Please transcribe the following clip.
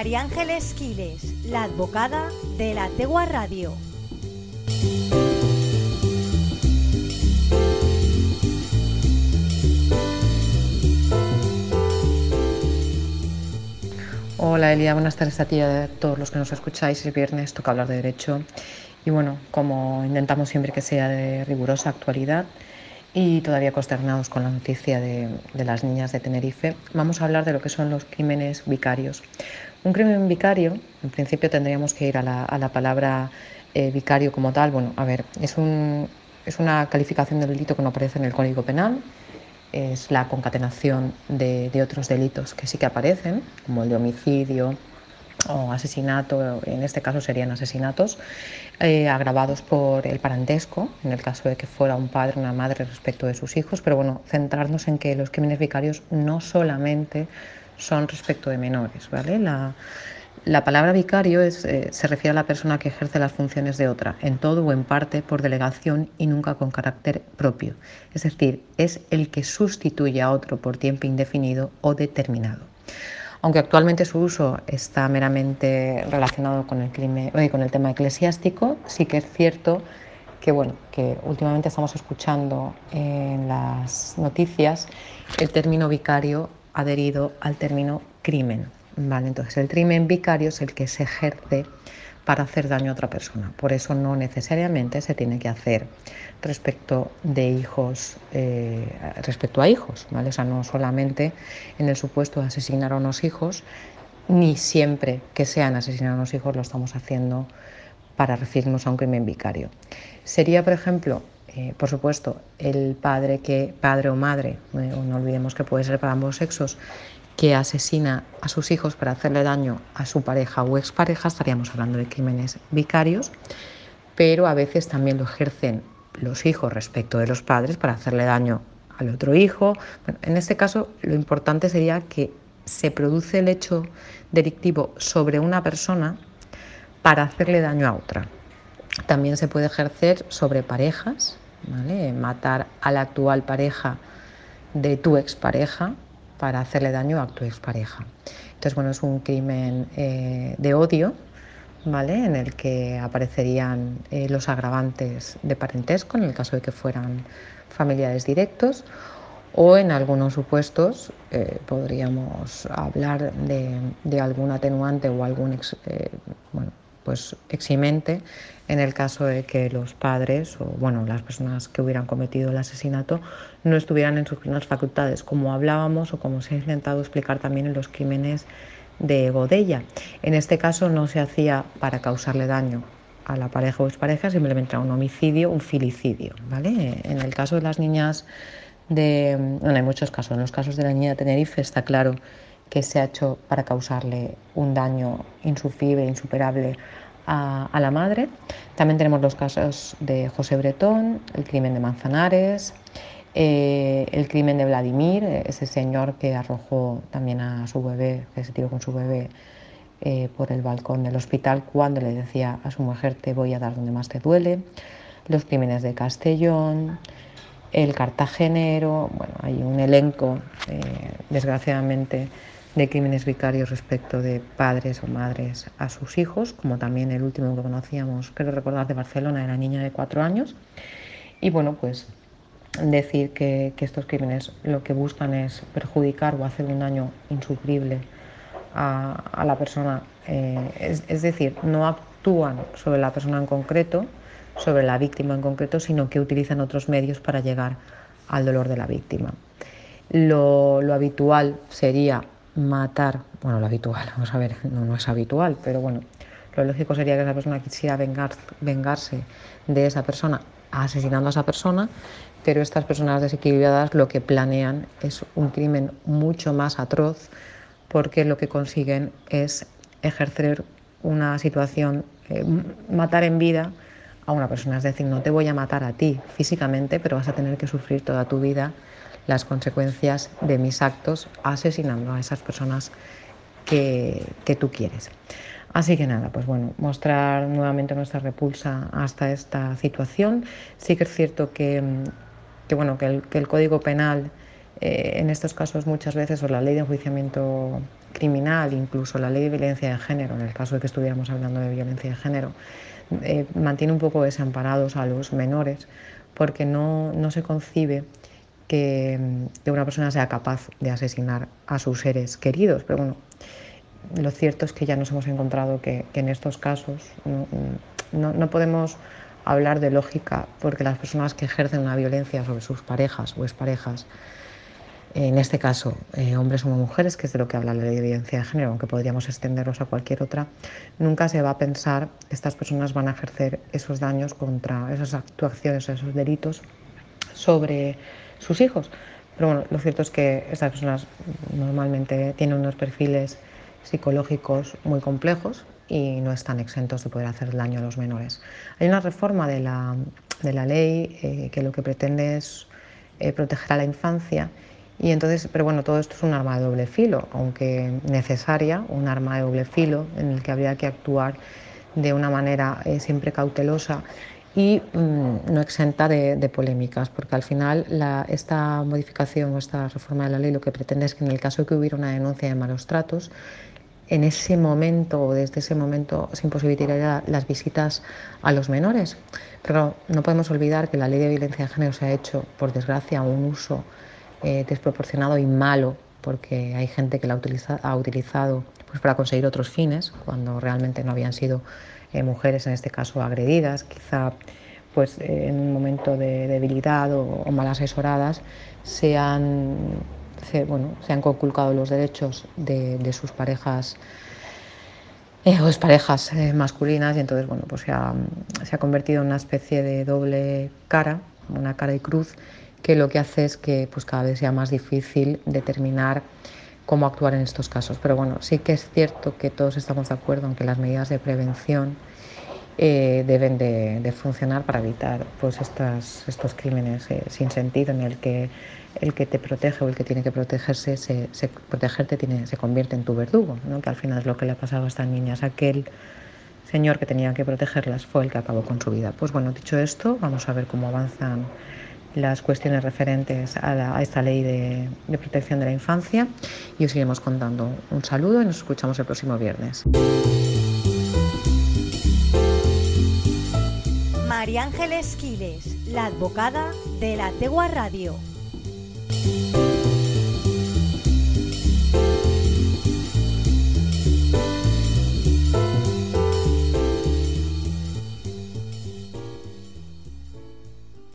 María Ángeles Quiles, la advocada de la Tegua Radio. Hola Elia, buenas tardes a ti y a todos los que nos escucháis. Es viernes, toca hablar de derecho. Y bueno, como intentamos siempre que sea de rigurosa actualidad y todavía consternados con la noticia de, las niñas de Tenerife, vamos a hablar de lo que son los crímenes vicarios. Un crimen vicario, en principio tendríamos que ir a la, palabra eh, vicario como tal. Bueno, a ver, es, un, es una calificación de delito que no aparece en el Código Penal, es la concatenación de, otros delitos que sí que aparecen, como el de homicidio o asesinato, en este caso serían asesinatos, eh, agravados por el parentesco, en el caso de que fuera un padre o una madre respecto de sus hijos, pero bueno, centrarnos en que los crímenes vicarios no solamente son respecto de menores, ¿vale? La, la palabra vicario eh, se refiere a la persona que ejerce las funciones de otra, en todo o en parte por delegación y nunca con carácter propio. Es decir, es el que sustituye a otro por tiempo indefinido o determinado. Aunque actualmente su uso está meramente relacionado con el, eh, con el tema eclesiástico, sí que es cierto que, bueno, que últimamente estamos escuchando en las noticias el término vicario adherido al término crimen. Vale, entonces el crimen vicario es el que se ejerce para hacer daño a otra persona. Por eso no necesariamente se tiene que hacer respecto de hijos, eh, respecto a hijos, ¿vale? O sea, no solamente en el supuesto de asesinar a unos hijos, ni siempre que sean asesinar a unos hijos lo estamos haciendo para referirnos a un crimen vicario. Sería, por ejemplo, eh, por supuesto, el padre que padre o madre, eh, no olvidemos que puede ser para ambos sexos, que asesina a sus hijos para hacerle daño a su pareja o expareja, estaríamos hablando de crímenes vicarios, pero a veces también lo ejercen los hijos respecto de los padres para hacerle daño al otro hijo. en este caso, lo importante sería que se produce el hecho delictivo sobre una persona para hacerle daño a otra. También se puede ejercer sobre parejas, matar a la actual pareja de tu expareja para hacerle daño a tu expareja. Entonces, bueno, es un crimen eh, de odio, ¿vale? En el que aparecerían eh, los agravantes de parentesco, en el caso de que fueran familiares directos, o en algunos supuestos eh, podríamos hablar de, de, algún atenuante o algún bueno, pues eximente en el caso de que los padres o bueno, las personas que hubieran cometido el asesinato no estuvieran en sus plenas facultades, como hablábamos o como se ha intentado explicar también en los crímenes de Godella. En este caso no se hacía para causarle daño a la pareja o expareja, simplemente era un homicidio, un filicidio. ¿vale? En el caso de las niñas de... Bueno, hay muchos casos. En los casos de la niña de Tenerife está claro que se ha hecho para causarle un daño insufrible, insuperable a, la madre. También tenemos los casos de José Bretón, el crimen de Manzanares, eh, el crimen de Vladimir, ese señor que arrojó también a su bebé, que se tiró con su bebé eh, por el balcón del hospital cuando le decía a su mujer te voy a dar donde más te duele, los crímenes de Castellón, el cartagenero, bueno, hay un elenco, eh, desgraciadamente, de crímenes vicarios respecto de padres o madres a sus hijos, como también el último que conocíamos, creo recordar, de Barcelona, era niña de cuatro años. Y bueno, pues decir que, estos crímenes lo que buscan es perjudicar o hacer un daño insufrible a, la persona, eh, es, decir, no actúan sobre la persona en concreto, sobre la víctima en concreto, sino que utilizan otros medios para llegar al dolor de la víctima. Lo habitual sería matar, bueno, lo habitual, vamos a ver, no, no es habitual, pero bueno, lo lógico sería que esa persona quisiera vengar, vengarse de esa persona asesinando a esa persona, pero estas personas desequilibradas lo que planean es un crimen mucho más atroz porque lo que consiguen es ejercer una situación, eh, matar en vida a una persona, es decir, no te voy a matar a ti físicamente, pero vas a tener que sufrir toda tu vida las consecuencias de mis actos asesinando a esas personas que, tú quieres. Así que nada, pues bueno, mostrar nuevamente nuestra repulsa hasta esta situación. Sí que es cierto que, bueno, que el, Código Penal eh, en estos casos muchas veces o la ley de enjuiciamiento criminal, incluso la ley de violencia de género, en el caso de que estuviéramos hablando de violencia de género, eh, mantiene un poco desamparados a los menores porque no, no se concibe que, una persona sea capaz de asesinar a sus seres queridos. Pero bueno, lo cierto es que ya nos hemos encontrado que, en estos casos no, no podemos hablar de lógica porque las personas que ejercen una violencia sobre sus parejas o exparejas en este caso eh, hombres o mujeres, que es de lo que habla la ley de violencia de género, aunque podríamos extenderlos a cualquier otra, nunca se va a pensar estas personas van a ejercer esos daños contra esas actuaciones, esos delitos sobre sus hijos. Pero bueno, lo cierto es que estas personas normalmente tienen unos perfiles psicológicos muy complejos y no están exentos de poder hacer daño a los menores. Hay una reforma de la, de la ley eh, que lo que pretende es eh, proteger a la infancia y entonces, pero bueno, todo esto es un arma de doble filo, aunque necesaria, un arma de doble filo en el que habría que actuar de una manera eh, siempre cautelosa y mm, no exenta de, polémicas, porque al final esta modificación o esta reforma de la ley lo que pretende es que en el caso de que hubiera una denuncia de malos tratos, en ese momento o desde ese momento se imposibilitaría las visitas a los menores. Pero no podemos olvidar que la ley de violencia de género se ha hecho, por desgracia, un uso eh, desproporcionado y malo, porque hay gente que la ha, utilizado pues, para conseguir otros fines, cuando realmente no habían sido eh, mujeres, en este caso, agredidas, quizá pues, eh, en un momento de debilidad o, mal asesoradas, se han, bueno, se han conculcado los derechos de, sus parejas o es parejas masculinas y entonces bueno pues se ha, se ha, convertido en una especie de doble cara, una cara y cruz que lo que hace es que pues, cada vez sea más difícil determinar cómo actuar en estos casos. Pero bueno, sí que es cierto que todos estamos de acuerdo en que las medidas de prevención eh, deben de, funcionar para evitar pues, estas, estos crímenes eh, sin sentido en el que el que te protege o el que tiene que protegerse, se, protegerte tiene, se convierte en tu verdugo, ¿no? que al final es lo que le ha pasado a estas niñas. Aquel señor que tenía que protegerlas fue el que acabó con su vida. Pues bueno, dicho esto, vamos a ver cómo avanzan las cuestiones referentes a, esta ley de, protección de la infancia y os iremos contando. Un saludo y nos escuchamos el próximo viernes. María Ángeles Quiles, la advocada de la Tegua Radio.